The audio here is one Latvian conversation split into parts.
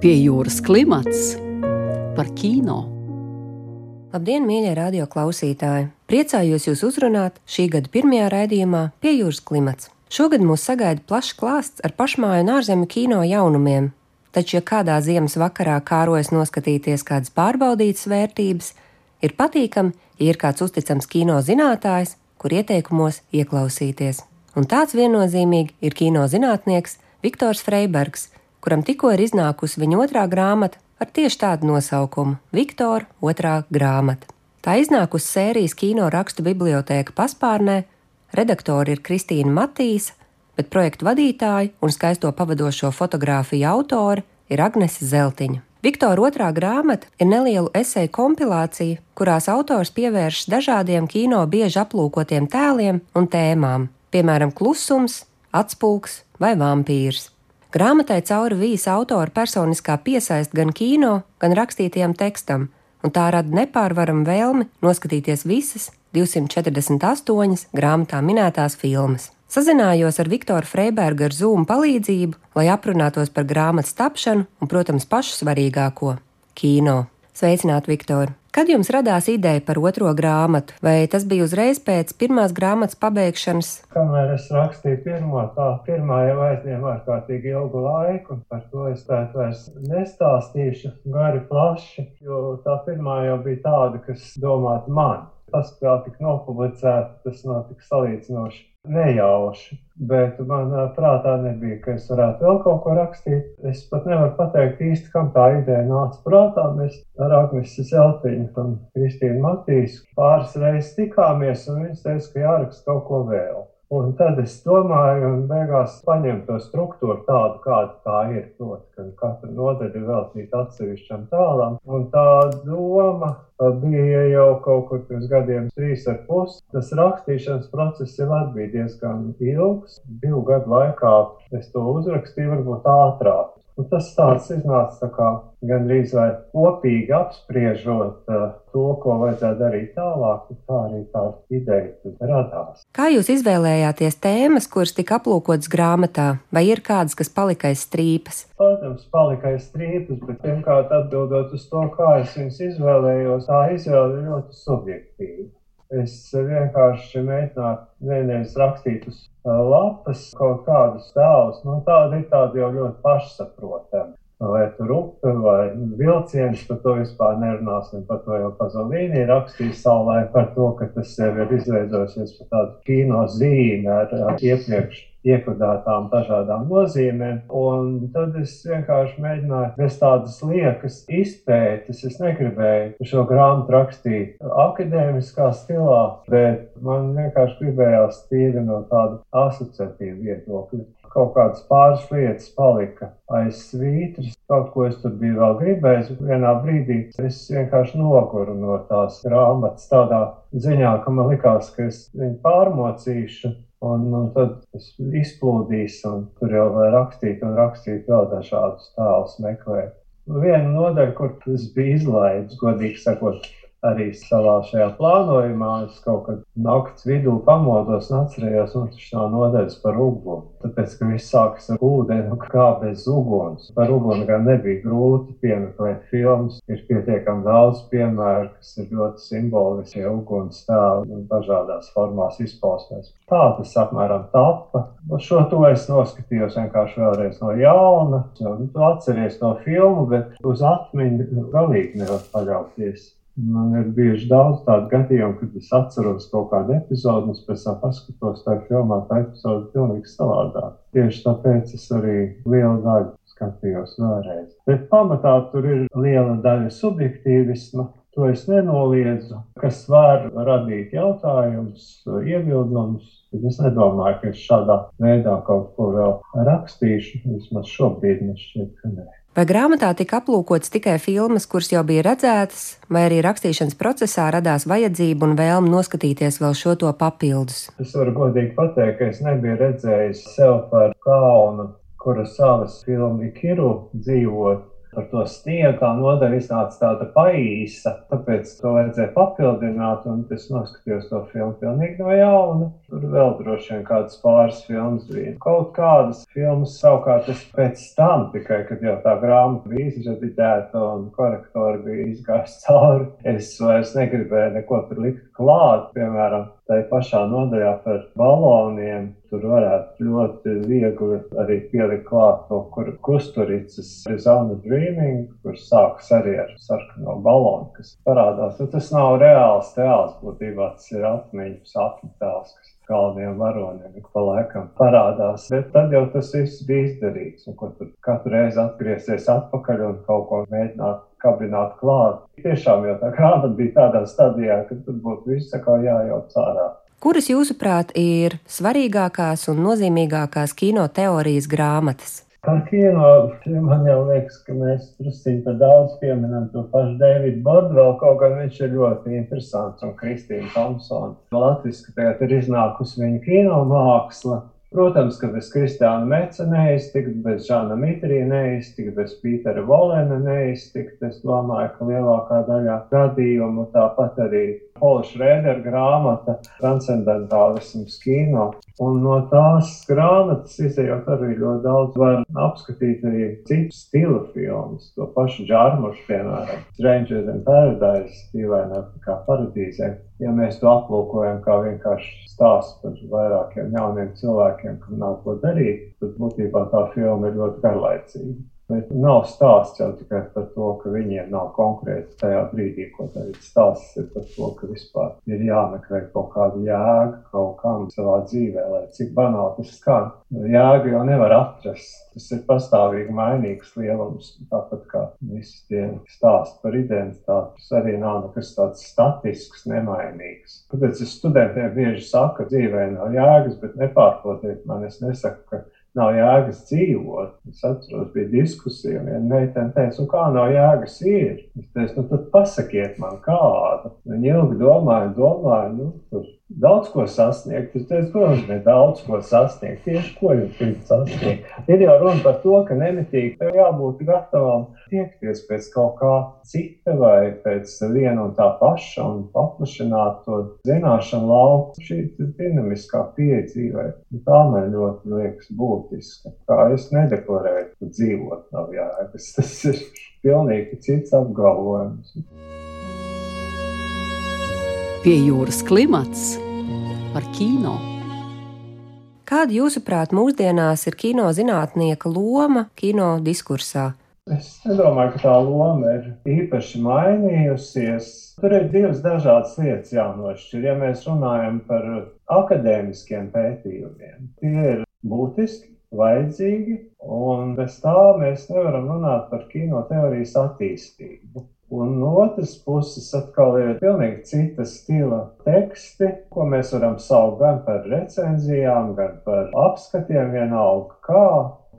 Pie jūras klimats par kino. Labdien, mīļie radio klausītāji! Priecājos jūs uzrunāt šī gada pirmajā raidījumā Pie jūras klimats. Šogad mūs sagaida plašs klāsts ar pašmāju un ārzemju kino jaunumiem. Taču, ja kādā ziemas vakarā kārojas noskatīties kādas pārbaudītas vērtības, ir patīkami, ja ir kāds uzticams kino zinātājs, kur ieteikumos ieklausīties. Un tāds viennozīmīgi ir kino zinātnieks Viktors Freibergs, kuram tikko ir iznākusi viņa otrā grāmata ar tieši tādu nosaukumu - Viktora otrā grāmata. Tā iznākusi sērijas kino rakstu bibliotēka paspārnē, redaktori ir Kristīna Matīsa, bet projektu vadītāji un skaisto pavadošo fotografiju autori ir Agnese Zeltiņa. Viktora otrā grāmata ir neliela esēju kompilācija, kurās autors pievēršas dažādiem kino bieži aplūkotiem tēliem un tēmām, piemēram, klusums, atspūgs vai vampīrs. Grāmatai cauri vīs autora personiskā piesaist gan kino, gan rakstītajam tekstam, un tā rada nepārvaramu vēlmi noskatīties visas 248 grāmatā minētās filmas. Sazinājos ar Viktoru Freibergu ar Zoom palīdzību, lai aprunātos par grāmatas tapšanu un, protams, pašu svarīgāko - kino. Sveicināt, Viktor! Kad jums radās ideja par otro grāmatu, vai tas bija uzreiz pēc pirmās grāmatas pabeigšanas? Kamēr es rakstīju pirmo, tā pirmā jau aizņēma ārkārtīgi ilgu laiku, par to es tēt vairs nestāstīšu gari plaši, jo tā pirmā jau bija tāda, kas domāta man. Tas, kā tika nopublicēta, tas nav tik salīdzinoši nejauši. Bet manā prātā nebija, ka es varētu vēl kaut ko rakstīt. Es pat nevaru pateikt īsti, kam tā ideja nāca prātā. Mēs ar Agnēsu Zeltiņu un Kristīnu Matīsu pāris reizes tikāmies, un viņš teica, ka jāraksta kaut ko vēl. Un tad es domāju, un beigās paņemu to struktūru tādu, kāda tā ir. Proti, ka katra nodaļa ir veltīta atsevišķam tēlam. Un tā doma bija jau kaut kur pirms gadiem, trīs ar pusi. Tas rakstīšanas process jau bija diezgan ilgs. Divu gadu laikā es to uzrakstīju, varbūt ātrāk. Un tas tāds iznāca tā kā gandrīz vai kopīgi apspriežot uh, to, ko vajadzētu darīt tālāk, un tā arī tā ideja radās. Kā jūs izvēlējāties tēmas, kuras tika aplūkotas grāmatā, vai ir kādas, kas palika aiz strīpas? Protams, palika aiz strīpas, bet pirmkārt atbildot uz to, kā es viņus izvēlējos, tā izvēle ir ļoti subjektīva. Es vienkārši mēģināju vienreiz rakstīt uz lapas kaut kādus tēlus. Nu, tāda ir tāda jau ļoti pašsaprotama. Vai tur upe vai vilciens, par to vispār nerunāsim. Par to jau Pazolīni rakstīja savulaik par to, ka tas jau ir izveidojusies par tādu kino zīmi ar, ar iepriekš iekodētām dažādām nozīmēm. Un tad es vienkārši mēģināju bez tādas liekas izpētes. Es negribēju šo grāmatu rakstīt akadēmiskā stilā, bet man vienkārši gribējās tīri no tāda asociatīva viedokļa. Kaut kādas pāris lietas palika aiz svītras, kaut ko es tur biju vēl gribējis. Vienā brīdī es vienkārši noguru no tās grāmatas tādā ziņā, ka man likās, ka es viņu pārmocīšu Un, un tad tas izplūdīs, un tur jau var rakstīt un rakstīt vēl dažādus tēlus meklēt. Viena nodaļa, kur tas bija izlaidis, godīgi sakot, arī savā šajā plānojumā es kaut kad naktas vidū pamodos un atcerējos, un tas nav nodeļas par uguni. Tāpēc, ka viss sākas ar ūdeni, kā bez uguns. Par uguni gan nebija grūti piemeklēt filmas. Ir pietiekami daudz piemēru, kas ir ļoti simboliski, uguns tēlu dažādās formās izpausmēs. Tā tas apmēram tappa. Šo to es noskatījos vienkārši vēlreiz no jauna. Nu, tu atceries no filmu, bet uz atmiņu galīgi nevar paļauties. Man ir bijuši daudz tādu gadījumu, kad es atceros kaut kādu epizodi, un pēc tam paskatos tajā filmā, tā epizode ir pilnīgi savādāk. Tieši tāpēc es arī lielu daļu skatījos vēlreiz. Bet pamatā tur ir liela daļa subjektīvisma. To es nenoliedzu, kas var radīt jautājumus, iebildumus. Bet es nedomāju, ka es šādā veidā kaut ko vēl rakstīšu. Vismaz šobrīd man šķiet, ka nē. Vai grāmatā tika aplūkots tikai filmas, kuras jau bija redzētas, vai arī rakstīšanas procesā radās vajadzība un vēlme noskatīties vēl šo to papildus? Es varu godīgi pateikt, ka es nebiju redzējis sev par kaunu, kura savas filmu Kiru dzīvot. Par to sniegu. Tā nodaļa iznāca tāda paīsa, tāpēc to vajadzēja papildināt. Un es noskatījos to filmu pilnīgi no jauna. Tur vēl droši vien kādas pāris filmas bija. Kaut kādas filmas savukārt es pēc tam, tikai kad jau tā grāmata bija izrediģēta un korektori bija izgājuši cauri, es vairs negribēju neko tur likt klāt. Piemēram, tai pašā nodaļā par baloniem. Tur varētu ļoti viegli arī pielikt klāt kaut kur kusturītas Zona Dreaming, kur sākas arī ar sarkano balonu, kas parādās. Nu, tas nav reāls tēls, būtībā tas ir atmiņu sapņu tēls, kas galvenajiem varoniem ik pa laikam parādās. Bet tad jau tas viss bija izdarīts, un ko tur katru reizi atgriezties atpakaļ un kaut ko mēģināt kabināt klāt. Tiešām jau tā grāmata bija tādā stadijā, ka tur būtu viss jājauc ārā. Kuras, jūsuprāt, ir svarīgākās un nozīmīgākās kino teorijas grāmatas? Par kino man jau liekas, ka mēs druskuļi par daudz pieminam to pašu Davidu Bordvelu, kaut gan viņš ir ļoti interesants un Kristīna Thompsona. Latvijas tagad ir iznākusi viņa kino māksla. Protams, ka bez Kristiāna Meca neiztikt, bez Žana Mitrija neiztikt, bez Pītera Volena neiztikt. Es domāju, ka lielākā daļā gadījumu tāpat arī Pola Šrēdera grāmata Transcendentālisms kino. Un no tās grāmatas izējot arī ļoti daudz var apskatīt arī citu stilu filmas. To pašu Džārmušu, piemēram, Strangers in Paradise, dīvainā kā paradīzē. Ja mēs to aplūkojam kā vienkārši stāstu par vairākiem jauniem cilvēkiem, kam nav ko darīt, tad būtībā tā filma ir ļoti garlaicīga. Bet nav stāsts jau tikai par to, ka viņiem nav konkrēti tajā brīdī, ko darīt. Stāsts ir par to, ka vispār ir jāmeklē kaut kāda jēga kaut kam savā dzīvē, lai cik banāli tas skan. Jēga jau nevar atrast. Tas ir pastāvīgi mainīgs lielums, tāpat kā visi tie stāsti par identitāti. Tas arī nav nekas tāds statisks, nemainīgs. Tāpēc es studentiem bieži saku, ka dzīvē nav jēgas, bet nepārprotiet man, es nesaku, ka nav jēgas dzīvot. Es atceros, bija diskusija, un viena meitene teica, kā nav jēgas ir. Es teicu, nu tad pasakiet man kādu. Viņi ilgi domāja, domāja, nu, tur daudz ko sasniegt. Es teicu, protams, ne daudz ko sasniegt. Tieši ko jūs gribat sasniegt? Ir jau runa par to, ka nemitīgi tev jābūt gatavam tiekties pēc kaut kā cita vai pēc viena un tā paša un paplašināt to zināšanu lauku. Šī dinamiskā pieeja dzīvē. Tā man ļoti liekas būtiska. Kā es nedeklarēju, ka dzīvot nav jēgas. Tas ir pilnīgi cits apgalvojums. Pie jūras klimats par kino. Kāda, jūsuprāt, mūsdienās ir kino zinātnieka loma kino diskursā? Es nedomāju, ka tā loma ir īpaši mainījusies. Tur ir divas dažādas lietas jānošķir. Ja mēs runājam par akadēmiskiem pētījumiem, tie ir būtiski, vajadzīgi, un bez tā mēs nevaram runāt par kino teorijas attīstību. Un no otras puses, atkal ir pilnīgi cita stila teksti, ko mēs varam saukt gan par recenzijām, gan par apskatiem, vienalga kā,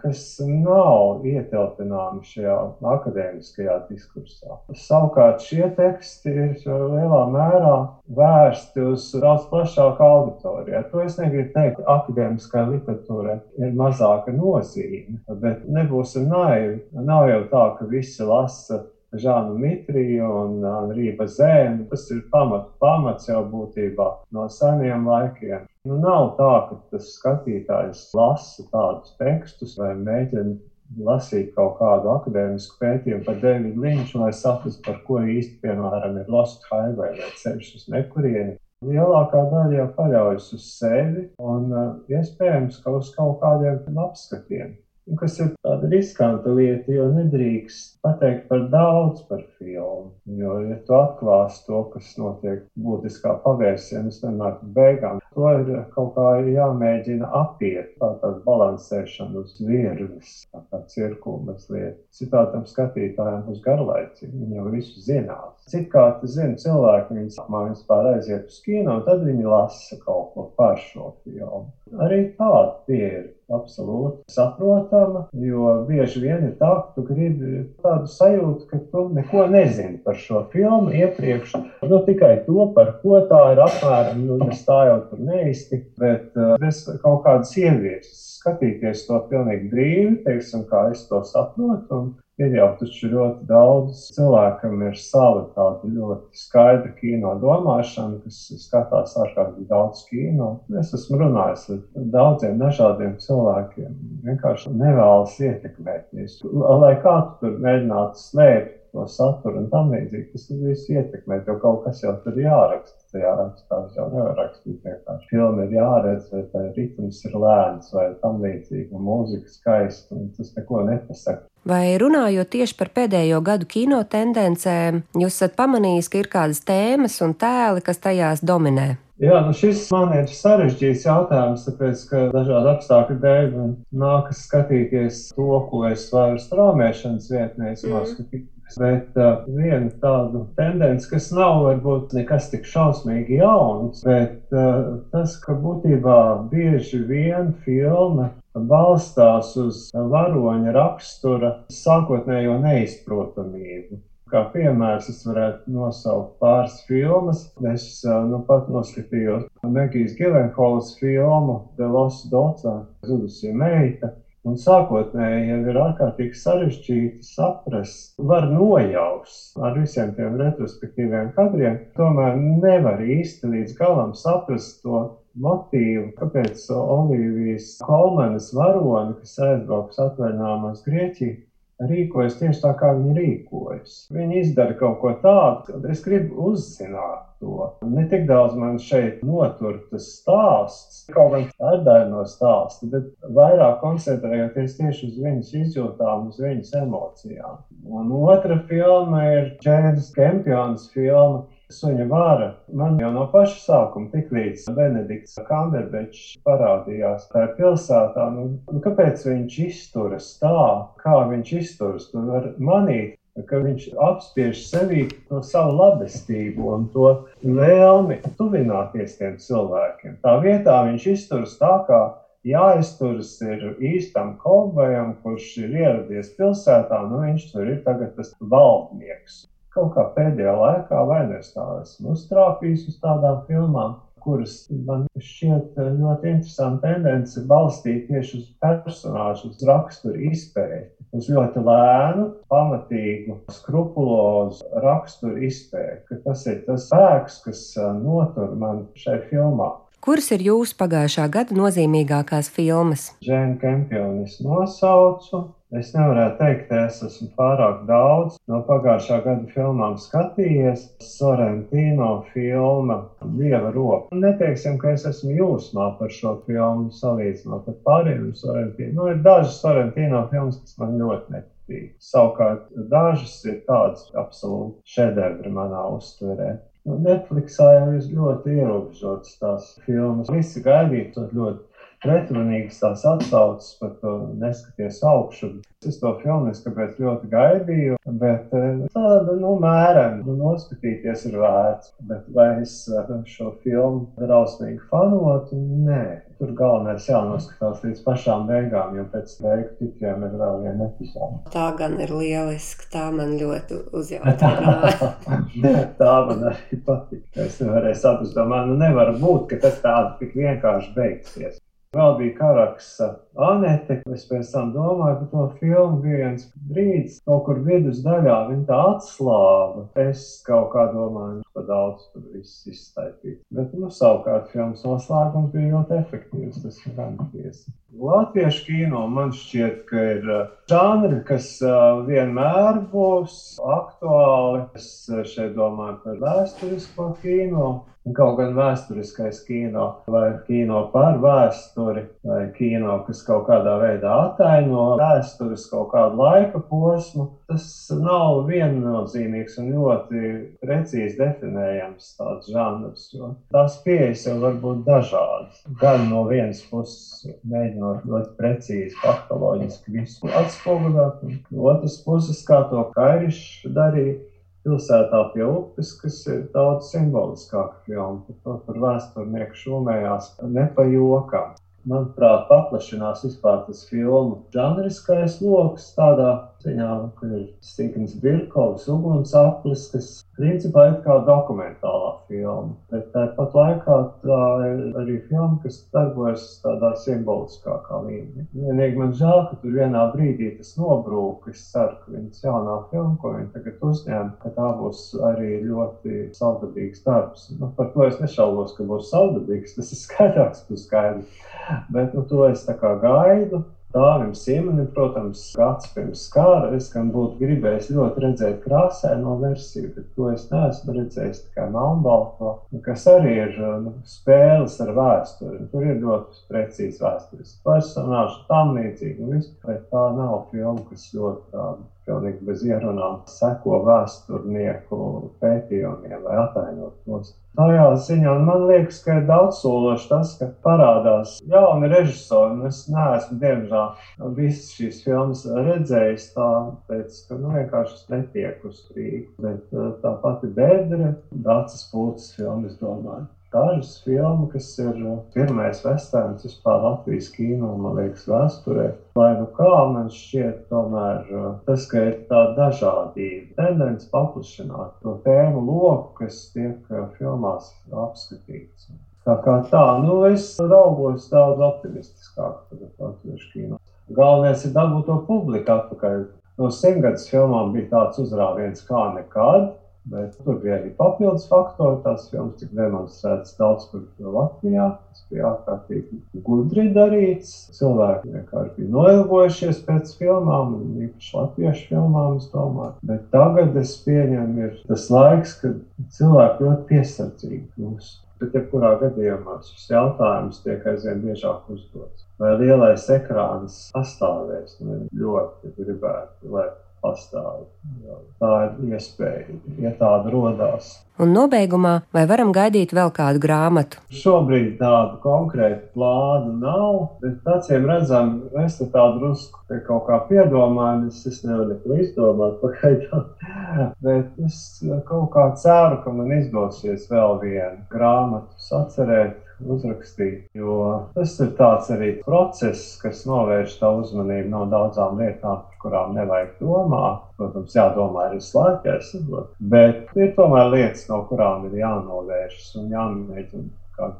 kas nav ietilpināmi šajā akadēmiskajā diskursā. Savukārt šie teksti ir lielā mērā vērsti uz daudz plašāku auditoriju. Ar to es negribu teikt, ka akadēmiskai literatūrai ir mazāka nozīme, bet nebūsim naivi. Nav jau tā, ka visi lasa Žānu Mitriju un Rība Zēnu. Tas ir pamat, pamats jau būtībā no seniem laikiem. Nu, nav tā, ka tas skatītājs lasa tādus tekstus vai mēģina lasīt kaut kādu akadēmisku pētījumu par Davidu Linču, lai saprastu, par ko īsti, piemēram, ir Lost Highway vai ceļš uz nekurieni. Lielākā daļa jau paļaujas uz sevi un iespējams, ka uz kaut kādiem apskatiem kas ir tāda riskanta lieta, jo nedrīkst pateikt par daudz par filmu. Jo, ja tu atklāsi to, kas notiek būtiskā pavērsienā, es nenāku beigām, to ir kaut kā jāmēģina apiet, tā tāda balansēšana uz virves, tā kā cirkula mazliet. Citātam skatītājiem būs garlaicīgi, viņi jau visu zinās. Cik kā tu zini, cilvēki viņas apmā vispār aiziet uz kino, un tad viņi lasa kaut ko par šo filmu. Arī tāda pieeja absolūti saprotama, jo bieži vien ir tā, ka tu gribi tādu sajūtu, ka tu neko nezini par šo filmu iepriekš. Nu, tikai to, par ko tā ir apmēram, nu, es tā jau tur neiztiku, bet uh, bez kaut kādas ievietas skatīties to pilnīgi brīvi, teiksim, kā es to saprotu. Un, Ir jau taču ļoti daudz cilvēkam ir sava tāda ļoti skaidra kino domāšana, kas skatās ārkārtīgi daudz kino. Es esmu runājis ar daudziem dažādiem cilvēkiem. Vienkārši nevēlas ietekmēties. Lai kā tu tur mēģinātu slēpt to saturu un tam līdzīgi. Tas viss ietekmē, jo kaut kas jau tur jāraksta. Tajā rakstā jau nevar rakstīt vienkārši. Filma ir jāredz, vai tā ritms ir lēns, vai tam līdzīgi, un mūzika skaista, un tas neko nepasaka. Vai runājot tieši par pēdējo gadu kino tendencēm, jūs esat pamanījis, ka ir kādas tēmas un tēli, kas tajās dominē? Jā, nu šis man ir sarežģīts jautājums, tāpēc, ka dažādu apstākļu dēļ man nākas skatīties to, ko es varu straumēšanas vietnēs mm. noskatīt. Bet uh, viena tāda tendence, kas nav varbūt nekas tik šausmīgi jauns, bet uh, tas, ka būtībā bieži vien filma balstās uz varoņa rakstura sākotnējo neizprotamību. Kā piemērs es varētu nosaukt pāris filmas. Es uh, nu pat noskatījos Megijas Gilenholas filmu The Lost Daughter, Zudusī meita. Un sākotnēji jau ir ārkārtīgi sarežģīti saprast, var nojaust ar visiem tiem retrospektīviem kadriem. Tomēr nevar īsti līdz galam saprast to motīvu, kāpēc Olivijas Kolmanas varoni, kas aizbrauks atvaļinājumā uz Grieķiju, rīkojas tieši tā, kā viņi rīkojas. Viņi izdara kaut ko tādu, ka es gribu uzzināt to. Ne tik daudz man šeit notur tas stāsts, kaut gan daļa no stāsta, bet vairāk koncentrējoties tieši uz viņas izjūtām, uz viņas emocijām. Un otra filma ir Džēnas Kempjons filma. Suņa vāra. Man jau no paša sākuma, tik līdz Benedikts Kamberbečs parādījās tajā pilsētā, nu, nu, kāpēc viņš izturas tā, kā viņš izturas. Tu vari manīt, ka viņš apspiež sevī to savu labestību un to vēlmi tuvināties tiem cilvēkiem. Tā vietā viņš izturas tā, kā jāizturas īstam kolbajam, kurš ir ieradies pilsētā, nu viņš tur ir tagad tas valdnieks kaut kā pēdējā laikā vai nu es tā esmu uztrāpījis uz tādām filmām, kuras man šķiet ļoti interesanta tendence balstīt tieši uz personāžu, uz raksturu izpēti, uz ļoti lēnu, pamatīgu, skrupulozu raksturu izpēti, tas ir tas spēks, kas notur man šai filmā. Kuras ir jūsu pagājušā gada nozīmīgākās filmas? Džēna Kempionis nosaucu, Es nevarētu teikt, ka es esmu pārāk daudz no pagājušā gada filmām skatījies. Sorrentino filma Dieva roka. Neteiksim, ka es esmu jūsmā par šo filmu salīdzinot ar pārējiem Sorrentino. Nu, ir dažas Sorrentino filmas, kas man ļoti nepatīk. Savukārt dažas ir tādas absolūti šedevri manā uztverē. Nu, Netflixā jau ir ļoti ierobežotas tās filmas. Visi gaidīja ļoti pretrunīgas tās atsauces, par to neskaties augšu. Es to filmu kāpēc ļoti gaidīju, bet eh, tāda, nu, mērena, nu, noskatīties ir vērts. Bet vai es šo filmu drausmīgi fanotu? Nē. Tur galvenais jānoskatās līdz pašām beigām, jo pēc beigu tikiem ir vēl viena epizode. Tā gan ir lieliska, tā man ļoti uzjautrināja. tā man arī patīk. Es nevarēju saprast, domāju, nu nevar būt, ka tas tāda tik vienkārši beigsies. Vēl bija karaksa Anete. Es pēc tam domāju par to filmu. Bija viens brīdis, kaut kur vidusdaļā viņa tā atslāba. Es kaut kā domāju, ka daudz tur viss izstaigīt. Bet, nu, savukārt filmas noslēgums bija ļoti efektīvs. Tas ir gan tiesa. Latviešu kino man šķiet, ka ir uh, žanri, kas uh, vienmēr būs aktuāli. Es uh, šeit domāju par vēsturisko kino. Kaut gan vēsturiskais kino, vai kino par vēsturi, vai kino, kas kaut kādā veidā ataino vēstures kaut kādu laika posmu, tas nav viennozīmīgs un ļoti precīzi definējams tāds žanrs. Tās pieejas jau var būt dažādas. Gan no vienas puses mēģinot ļoti precīzi, faktoloģiski visu atspoguļot, no otras puses, kā to Kairišs darīja pilsētā pie upes, kas ir daudz simboliskāka filma. Par to tur vēsturnieku šūmējās ne pa jokam. Manuprāt, paplašinās vispār tas filmu žanriskais lokus tādā ziņā, ka ir Stīkens Birkovs, ugunsaplis, kas principā ir kā dokumentālā filma. Bet tāpat laikā tā ir arī filma, kas darbojas tādā simboliskākā līmenī. Vienīgi man žēl, ka tur vienā brīdī tas nobrūk. Es ceru, ka viņas jaunā filma, ko viņi tagad uzņēma, ka tā būs arī ļoti savdabīgs darbs. Nu, par to es nešaubos, ka būs savdabīgs, tas ir skaidrs, tas skaidrs. Bet nu, to es tā kā gaidu. Dāvim Simonim, protams, gads pirms kara es gan būtu gribējis ļoti redzēt krāsaino versiju, bet to es neesmu redzējis tikai melnbalto, kas arī ir nu, spēles ar vēsturi. Tur ir ļoti precīzi vēstures personāži, tam līdzīgi, bet tā nav filma, kas ļoti tāda pilnīgi bez ierunām seko vēsturnieku pētījumiem vai atainot tos. Tajā ziņā man liekas, ka ir daudz sološi tas, ka parādās jauni režisori. Es neesmu, diemžēl, visas šīs filmas redzējis tāpēc, ka nu, vienkārši netieku uz Rīgu. Bet tā pati Bedre, Dācis Pūtas filmas, domāju dažas filmas, kas ir uh, pirmais westerns vispār Latvijas kino, man liekas, vēsturē. Lai nu kā man šķiet, tomēr uh, tas, ka ir tā dažādība, tendence paplašināt to tēmu loku, kas tiek uh, filmās apskatīts. Tā kā tā, nu es raugos daudz optimistiskāk par latviešu kino. Galvenais ir dabūt to publiku atpakaļ. No simtgadus filmām bija tāds uzrāviens kā nekad, Bet tur bija arī papildus faktori. Tās filmas tika demonstrētas daudz kur Latvijā. Tas bija ārkārtīgi gudri darīts. Cilvēki vienkārši bija noilgojušies pēc filmām, īpaši latviešu filmām, es domāju. Bet tagad es pieņemu, ir tas laiks, kad cilvēki ļoti piesardzīgi kļūst. Bet, jebkurā gadījumā šis jautājums tiek aizvien biežāk uzdots. Vai lielais ekrāns pastāvēs? Nu, ļoti gribētu, lai pastāv. Tā ir iespēja, ja tāda rodās. Un nobeigumā, vai varam gaidīt vēl kādu grāmatu? Šobrīd tādu konkrētu plānu nav, bet acīm redzam, es te tādu drusku kaut kā piedomāju, es, es nevaru neko izdomāt pagaidām. Bet es kaut kā ceru, ka man izdosies vēl vienu grāmatu sacerēt uzrakstīt. Jo tas ir tāds arī process, kas novērš tā uzmanību no daudzām lietām, par kurām nevajag domāt. Protams, jādomā arī slēgties, bet ir tomēr lietas, no kurām ir jānovēršas un jāmēģina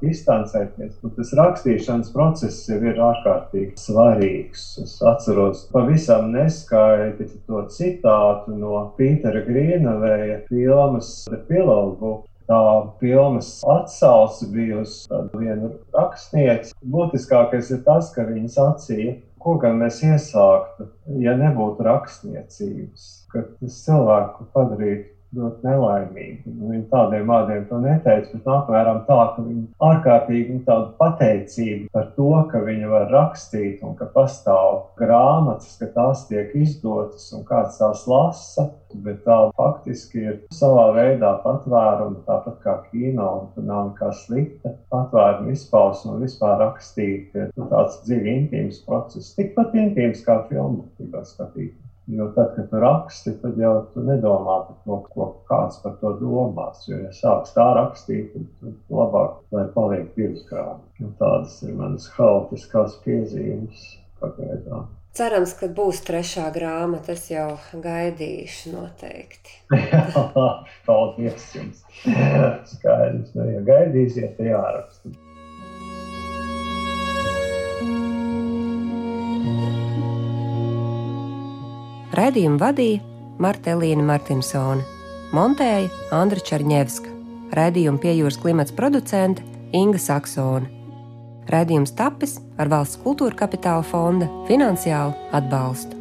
distancēties. Un tas rakstīšanas process jau ir ārkārtīgi svarīgs. Es atceros pavisam neskaidri to citātu no Pītera Grīnavēja filmas The Pillow Book tā filmas atsauce bija uz vienu rakstnieci. Būtiskākais ir tas, ka viņa sacīja, ko gan mēs iesāktu, ja nebūtu rakstniecības, ka tas cilvēku padarītu ļoti nelaimīgi. Nu, viņa tādiem vārdiem to neteica, bet apmēram tā, ka viņa ārkārtīgi nu, tādu pateicību par to, ka viņa var rakstīt un ka pastāv grāmatas, ka tās tiek izdotas un kāds tās lasa. Bet tā faktiski ir savā veidā patvēruma, tāpat kā kino, un tur nav nekā slikta. Patvēruma izpausme un vispār rakstīt, ir nu, tāds dziļi intīms process, tikpat intīms kā filmu skatīt. Jo tad, kad tu raksti, tad jau tu nedomā par to, ko kāds par to domās. Jo, ja sāks tā rakstīt, tad labāk, lai paliek divas grāmatas. Tādas ir manas haotiskās piezīmes pagaidām. Cerams, ka būs trešā grāmata. Es jau gaidīšu noteikti. Paldies jums. Skaidrs, nu, ja gaidīsiet, tad jāraksta. Raidījumu vadīja Marta Elīna Martinsone, montēja Andra Černievska, raidījumu piejūras klimats producente Inga Saksone. Raidījums tapis ar valsts kultūra kapitāla fonda finansiālu atbalstu.